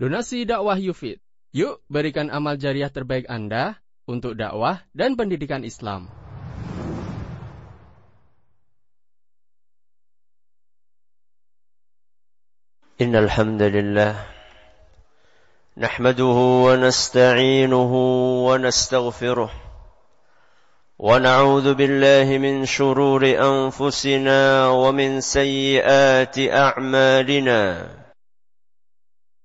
Donasi dakwah Yufid. Yuk berikan amal jariah terbaik Anda untuk dakwah dan pendidikan Islam. إن الحمد لله نحمده ونستعينه ونستغفره ونعوذ بالله من شرور أنفسنا ومن سيئات أعمالنا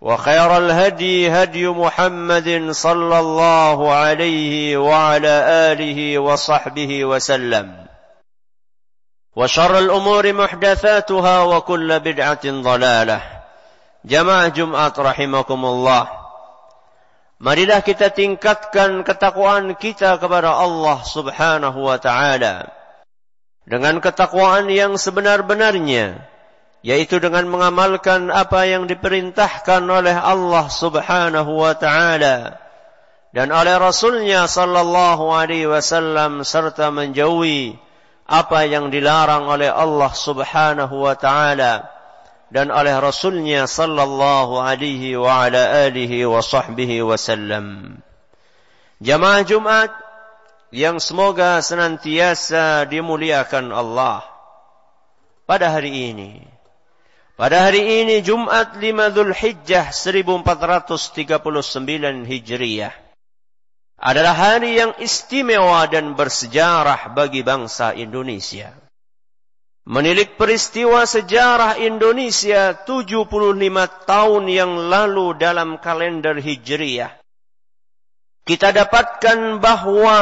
وخير الهدي هدي محمد صلى الله عليه وعلى اله وصحبه وسلم وشر الأمور محدثاتها وكل بدعه ضلاله جماعة جمعه رحمكم الله Marilah kita tingkatkan ketakwaan kita kepada Allah Subhanahu wa taala dengan ketakwaan yang sebenar-benarnya yaitu dengan mengamalkan apa yang diperintahkan oleh Allah Subhanahu wa taala dan oleh Rasulnya sallallahu alaihi wasallam serta menjauhi apa yang dilarang oleh Allah Subhanahu wa taala dan oleh Rasulnya sallallahu alaihi wa ala alihi wa sahbihi wasallam. Jamaah Jumat yang semoga senantiasa dimuliakan Allah pada hari ini pada hari ini Jumat 5 Zulhijjah 1439 Hijriyah adalah hari yang istimewa dan bersejarah bagi bangsa Indonesia. Menilik peristiwa sejarah Indonesia 75 tahun yang lalu dalam kalender Hijriyah. Kita dapatkan bahwa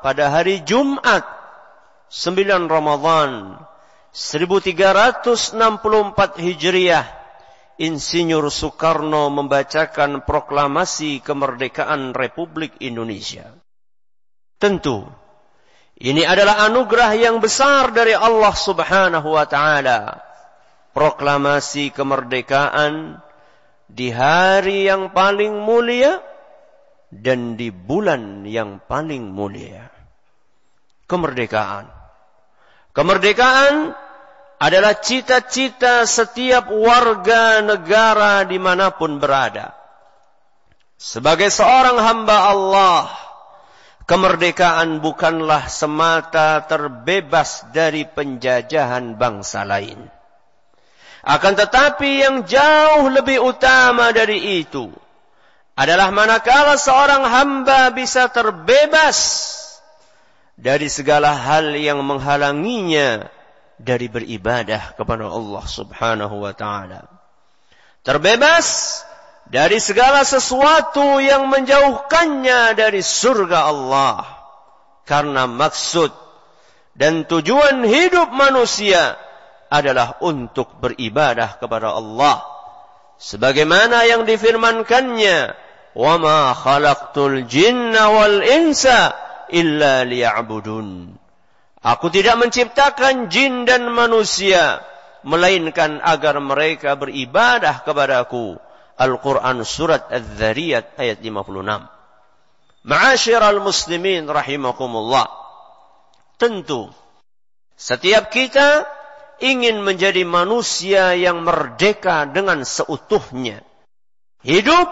pada hari Jumat 9 Ramadhan 1364 Hijriah, Insinyur Soekarno membacakan proklamasi kemerdekaan Republik Indonesia. Tentu, ini adalah anugerah yang besar dari Allah Subhanahu wa taala. Proklamasi kemerdekaan di hari yang paling mulia dan di bulan yang paling mulia. Kemerdekaan. Kemerdekaan adalah cita-cita setiap warga negara dimanapun berada. Sebagai seorang hamba Allah, kemerdekaan bukanlah semata terbebas dari penjajahan bangsa lain. Akan tetapi yang jauh lebih utama dari itu adalah manakala seorang hamba bisa terbebas dari segala hal yang menghalanginya dari beribadah kepada Allah Subhanahu wa taala. Terbebas dari segala sesuatu yang menjauhkannya dari surga Allah. Karena maksud dan tujuan hidup manusia adalah untuk beribadah kepada Allah. Sebagaimana yang difirmankannya, "Wa ma khalaqtul jinna wal insa illa liya'budun." Aku tidak menciptakan jin dan manusia, melainkan agar mereka beribadah kepadaku. Al-Quran Surat Az-Zariyat ayat 56. Ma'asyiral muslimin rahimakumullah. Tentu setiap kita ingin menjadi manusia yang merdeka dengan seutuhnya. Hidup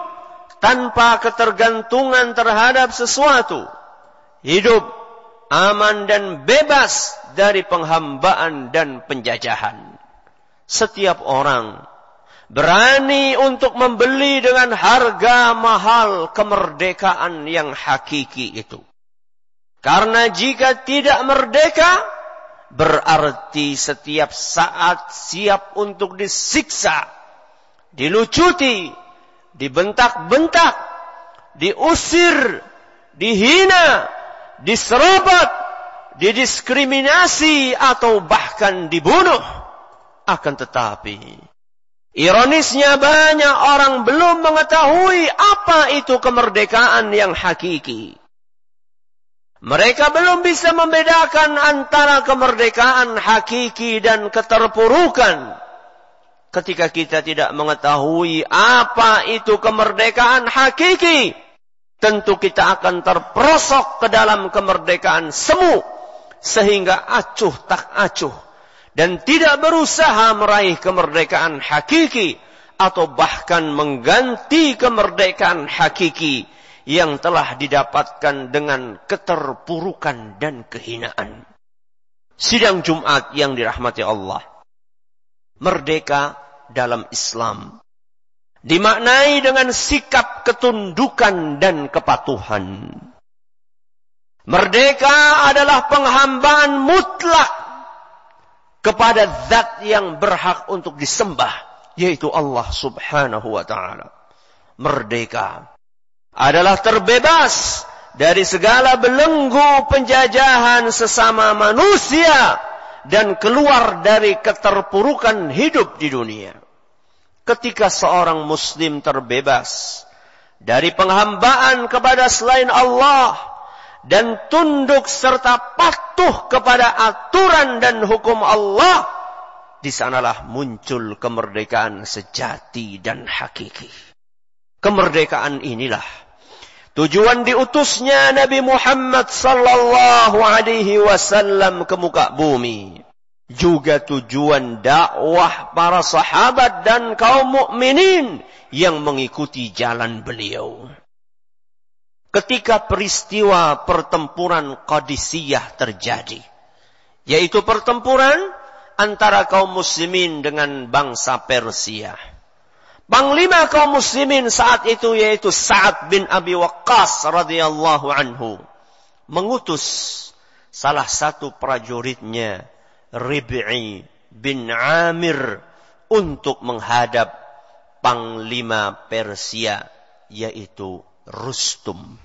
tanpa ketergantungan terhadap sesuatu. Hidup aman dan bebas dari penghambaan dan penjajahan. Setiap orang berani untuk membeli dengan harga mahal kemerdekaan yang hakiki itu. Karena jika tidak merdeka, berarti setiap saat siap untuk disiksa, dilucuti, dibentak-bentak, diusir, dihina, diserobot, didiskriminasi atau bahkan dibunuh. Akan tetapi, ironisnya banyak orang belum mengetahui apa itu kemerdekaan yang hakiki. Mereka belum bisa membedakan antara kemerdekaan hakiki dan keterpurukan. Ketika kita tidak mengetahui apa itu kemerdekaan hakiki, tentu kita akan terperosok ke dalam kemerdekaan semu sehingga acuh tak acuh dan tidak berusaha meraih kemerdekaan hakiki atau bahkan mengganti kemerdekaan hakiki yang telah didapatkan dengan keterpurukan dan kehinaan. Sidang Jumat yang dirahmati Allah. Merdeka dalam Islam. Dimaknai dengan sikap ketundukan dan kepatuhan. Merdeka adalah penghambaan mutlak kepada zat yang berhak untuk disembah. Yaitu Allah subhanahu wa ta'ala. Merdeka adalah terbebas dari segala belenggu penjajahan sesama manusia dan keluar dari keterpurukan hidup di dunia. Ketika seorang muslim terbebas dari penghambaan kepada selain Allah dan tunduk serta patuh kepada aturan dan hukum Allah, di sanalah muncul kemerdekaan sejati dan hakiki. Kemerdekaan inilah Tujuan diutusnya Nabi Muhammad sallallahu alaihi wasallam ke muka bumi. Juga tujuan dakwah para sahabat dan kaum mukminin yang mengikuti jalan beliau. Ketika peristiwa pertempuran Qadisiyah terjadi, yaitu pertempuran antara kaum muslimin dengan bangsa Persia Panglima kaum muslimin saat itu yaitu Sa'ad bin Abi Waqqas radhiyallahu anhu mengutus salah satu prajuritnya Rib'i bin Amir untuk menghadap panglima Persia yaitu Rustum.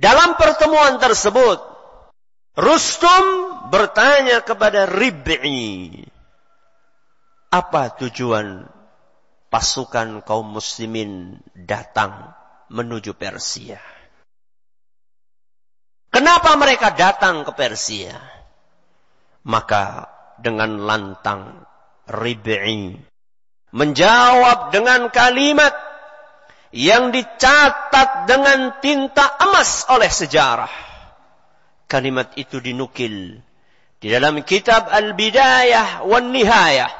Dalam pertemuan tersebut Rustum bertanya kepada Rib'i apa tujuan pasukan kaum muslimin datang menuju Persia? Kenapa mereka datang ke Persia? Maka dengan lantang Rib'i menjawab dengan kalimat yang dicatat dengan tinta emas oleh sejarah. Kalimat itu dinukil di dalam kitab Al-Bidayah wan Nihayah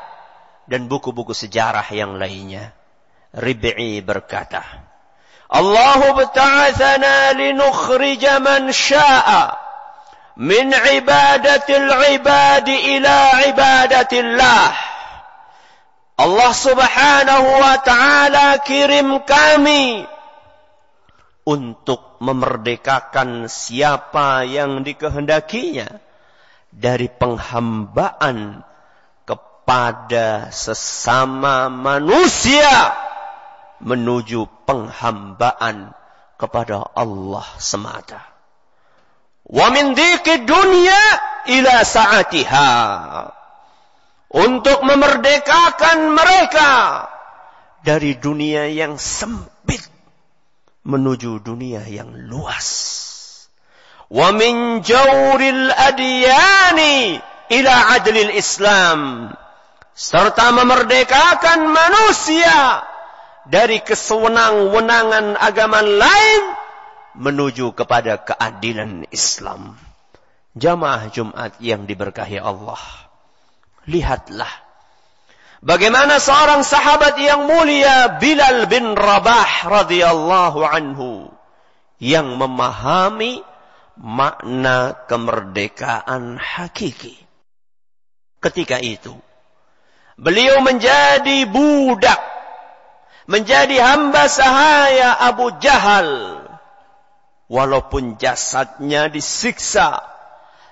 dan buku-buku sejarah yang lainnya. Rib'i berkata, Allah bta'athana linukhrija man sya'a min ibadatil ibadi ila ibadatillah. Allah subhanahu wa ta'ala kirim kami untuk memerdekakan siapa yang dikehendakinya dari penghambaan pada sesama manusia menuju penghambaan kepada Allah semata. Wa min dunya ila sa'atiha. Untuk memerdekakan mereka dari dunia yang sempit menuju dunia yang luas. Wa min jawril adiyani ila adlil Islam serta memerdekakan manusia dari kesewenang-wenangan agama lain menuju kepada keadilan Islam. Jamaah Jumat yang diberkahi Allah. Lihatlah bagaimana seorang sahabat yang mulia Bilal bin Rabah radhiyallahu anhu yang memahami makna kemerdekaan hakiki. Ketika itu beliau menjadi budak menjadi hamba sahaya Abu Jahal. Walaupun jasadnya disiksa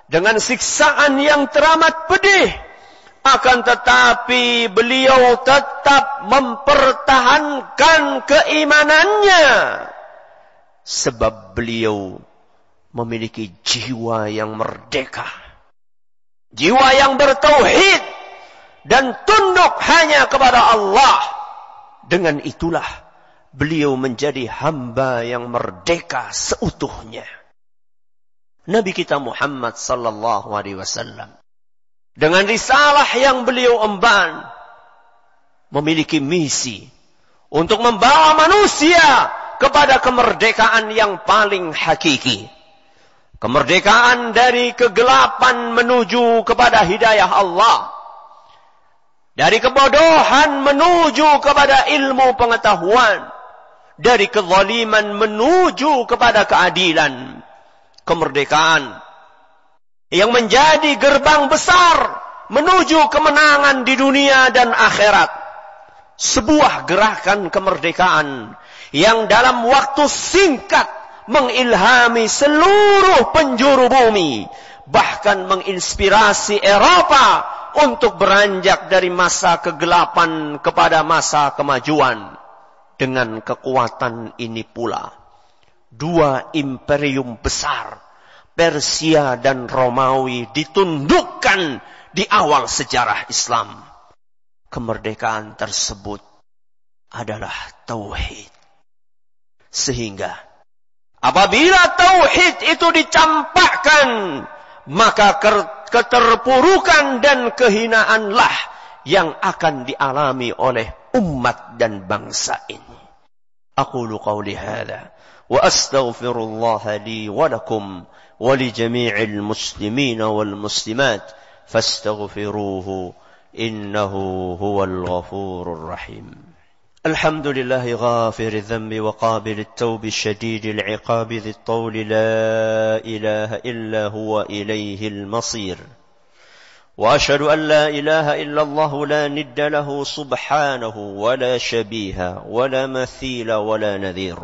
dengan siksaan yang teramat pedih. Akan tetapi beliau tetap mempertahankan keimanannya. Sebab beliau memiliki jiwa yang merdeka. Jiwa yang bertauhid dan tunduk hanya kepada Allah. Dengan itulah beliau menjadi hamba yang merdeka seutuhnya. Nabi kita Muhammad sallallahu alaihi wasallam dengan risalah yang beliau emban memiliki misi untuk membawa manusia kepada kemerdekaan yang paling hakiki. Kemerdekaan dari kegelapan menuju kepada hidayah Allah dari kebodohan menuju kepada ilmu pengetahuan. Dari kezaliman menuju kepada keadilan. Kemerdekaan. Yang menjadi gerbang besar menuju kemenangan di dunia dan akhirat. Sebuah gerakan kemerdekaan yang dalam waktu singkat mengilhami seluruh penjuru bumi. Bahkan menginspirasi Eropa untuk beranjak dari masa kegelapan kepada masa kemajuan. Dengan kekuatan ini pula, dua imperium besar, Persia dan Romawi ditundukkan di awal sejarah Islam. Kemerdekaan tersebut adalah tauhid. Sehingga apabila tauhid itu dicampakkan, maka keterpurukan dan kehinaanlah yang akan dialami oleh umat dan bangsa ini. أقول قولي هذا وأستغفر الله لي ولكم ولجميع المسلمين والمسلمات فاستغفروه إنه هو الغفور الرحيم الحمد لله غافر الذنب وقابل التوب الشديد العقاب ذي الطول لا إله إلا هو إليه المصير وأشهد أن لا إله إلا الله لا ند له سبحانه ولا شبيه ولا مثيل ولا نذير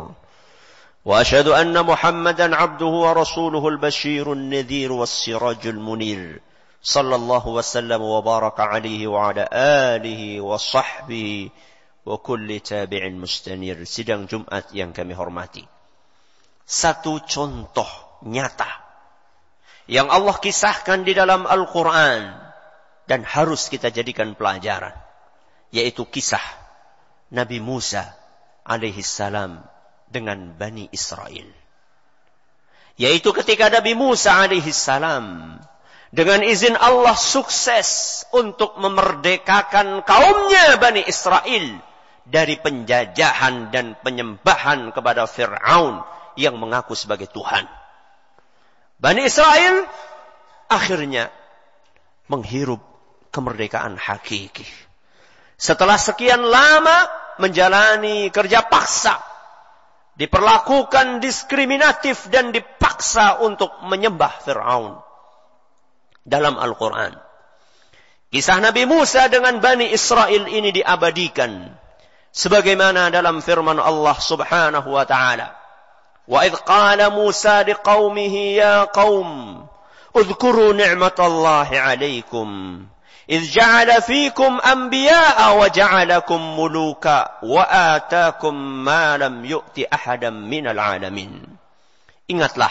وأشهد أن محمدا عبده ورسوله البشير النذير والسراج المنير صلى الله وسلم وبارك عليه وعلى آله وصحبه kulli tabi'in mustanir. Sidang Jumat yang kami hormati. Satu contoh nyata yang Allah kisahkan di dalam Al-Quran dan harus kita jadikan pelajaran. Yaitu kisah Nabi Musa alaihi salam dengan Bani Israel. Yaitu ketika Nabi Musa alaihi salam dengan izin Allah sukses untuk memerdekakan kaumnya Bani Israel dari penjajahan dan penyembahan kepada Fir'aun yang mengaku sebagai Tuhan. Bani Israel akhirnya menghirup kemerdekaan hakiki. Setelah sekian lama menjalani kerja paksa, diperlakukan diskriminatif dan dipaksa untuk menyembah Fir'aun. Dalam Al-Quran. Kisah Nabi Musa dengan Bani Israel ini diabadikan sebagaimana dalam firman Allah Subhanahu wa taala wa idh qala Musa liqaumihi ya qaum اذكروا نعمة الله عليكم إذ جعل فيكم أنبياء وجعلكم ملوكا وآتاكم ما لم يؤت أحدا من العالمين Ingatlah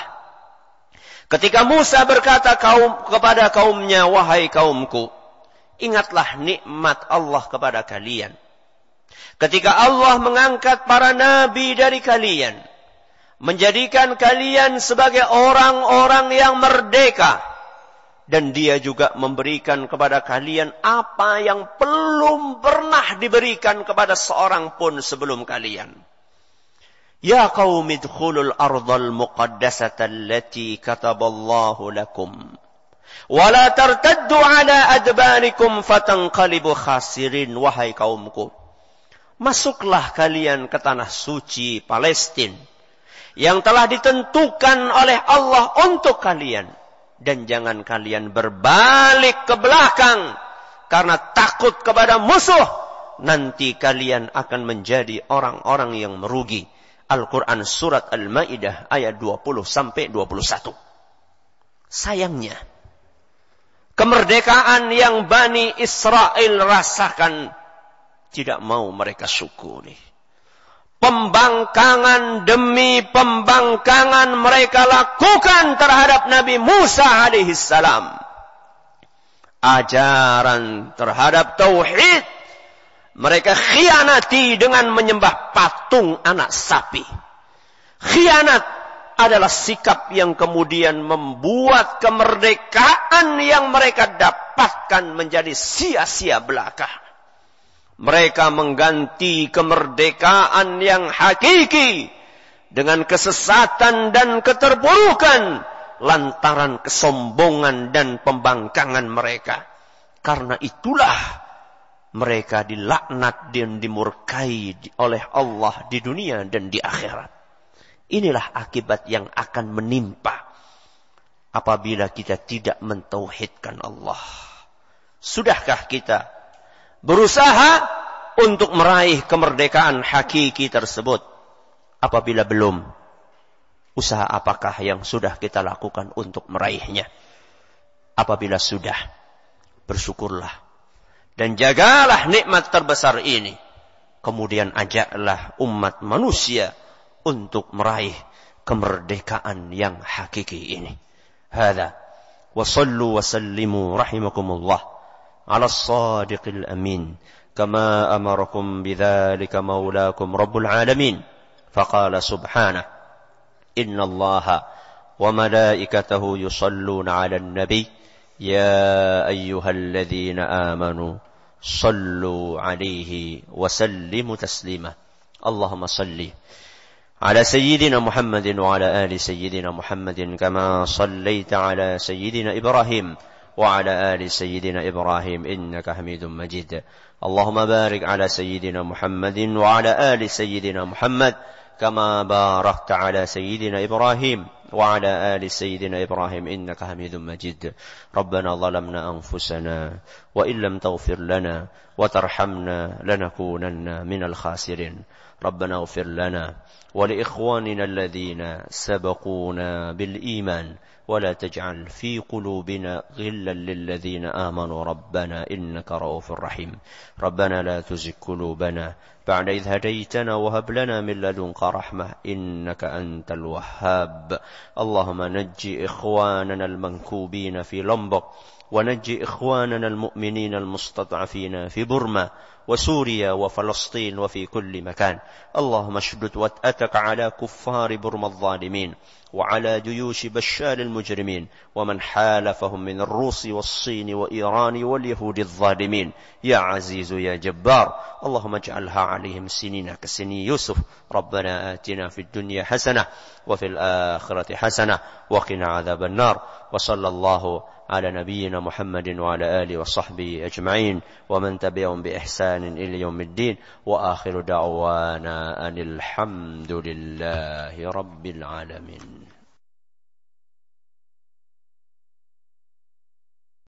ketika Musa berkata kaum kepada kaumnya wahai kaumku ingatlah nikmat Allah kepada kalian Ketika Allah mengangkat para nabi dari kalian, menjadikan kalian sebagai orang-orang yang merdeka, dan dia juga memberikan kepada kalian apa yang belum pernah diberikan kepada seorang pun sebelum kalian. Ya qaum idkhulul ardal muqaddasata allati kataballahu lakum. Wa la tartaddu ala adbarikum fatanqalibu khasirin wahai kaumku. Masuklah kalian ke tanah suci Palestina yang telah ditentukan oleh Allah untuk kalian dan jangan kalian berbalik ke belakang karena takut kepada musuh. Nanti kalian akan menjadi orang-orang yang merugi. Al-Quran Surat Al-Ma'idah ayat 20 sampai 21 sayangnya kemerdekaan yang Bani Israel rasakan tidak mau mereka syukuri pembangkangan demi pembangkangan mereka lakukan terhadap Nabi Musa alaihissalam. Ajaran terhadap tauhid mereka khianati dengan menyembah patung anak sapi. Khianat adalah sikap yang kemudian membuat kemerdekaan yang mereka dapatkan menjadi sia-sia belaka. Mereka mengganti kemerdekaan yang hakiki dengan kesesatan dan keterpurukan lantaran kesombongan dan pembangkangan mereka. Karena itulah mereka dilaknat dan dimurkai oleh Allah di dunia dan di akhirat. Inilah akibat yang akan menimpa apabila kita tidak mentauhidkan Allah. Sudahkah kita berusaha untuk meraih kemerdekaan hakiki tersebut. Apabila belum, usaha apakah yang sudah kita lakukan untuk meraihnya? Apabila sudah, bersyukurlah. Dan jagalah nikmat terbesar ini. Kemudian ajaklah umat manusia untuk meraih kemerdekaan yang hakiki ini. Hada. Wa sallu wa sallimu rahimakumullah. على الصادق الأمين. كما أمركم بذلك مولاكم رب العالمين. فقال سبحانه إن الله وملائكته يصلون على النبي يا أيها الذين آمنوا صلوا عليه وسلموا تسليما. اللهم صل على سيدنا محمد وعلى آل سيدنا محمد كما صليت على سيدنا إبراهيم. وعلى آل سيدنا إبراهيم إنك حميد مجيد. اللهم بارك على سيدنا محمد وعلى آل سيدنا محمد كما باركت على سيدنا إبراهيم وعلى آل سيدنا إبراهيم إنك حميد مجيد. ربنا ظلمنا أنفسنا وإن لم تغفر لنا وترحمنا لنكونن من الخاسرين. ربنا اغفر لنا ولإخواننا الذين سبقونا بالإيمان. ولا تجعل في قلوبنا غلا للذين آمنوا. ربنا إنك رؤوف رحيم. ربنا لا تزغ قلوبنا بعد إذ هديتنا وهب لنا من لدنك رحمة إنك أنت الوهاب. اللهم نجي إخواننا المنكوبين في لمبك ونجي إخواننا المؤمنين المستضعفين في برما وسوريا وفلسطين وفي كل مكان. اللهم اشدد وتأتك على كفار برما الظالمين وعلى جيوش بشار المجرمين ومن حالفهم من الروس والصين وإيران واليهود الظالمين. يا عزيز يا جبار اللهم اجعلها عليهم سنين كسني يوسف. ربنا آتنا في الدنيا حسنة وفي الآخرة حسنة وقنا عذاب النار. وصلى الله على نبينا محمد وعلى آله وصحبه أجمعين ومن تبعهم بإحسان إلى يوم الدين وآخر دعوانا أن الحمد لله رب العالمين.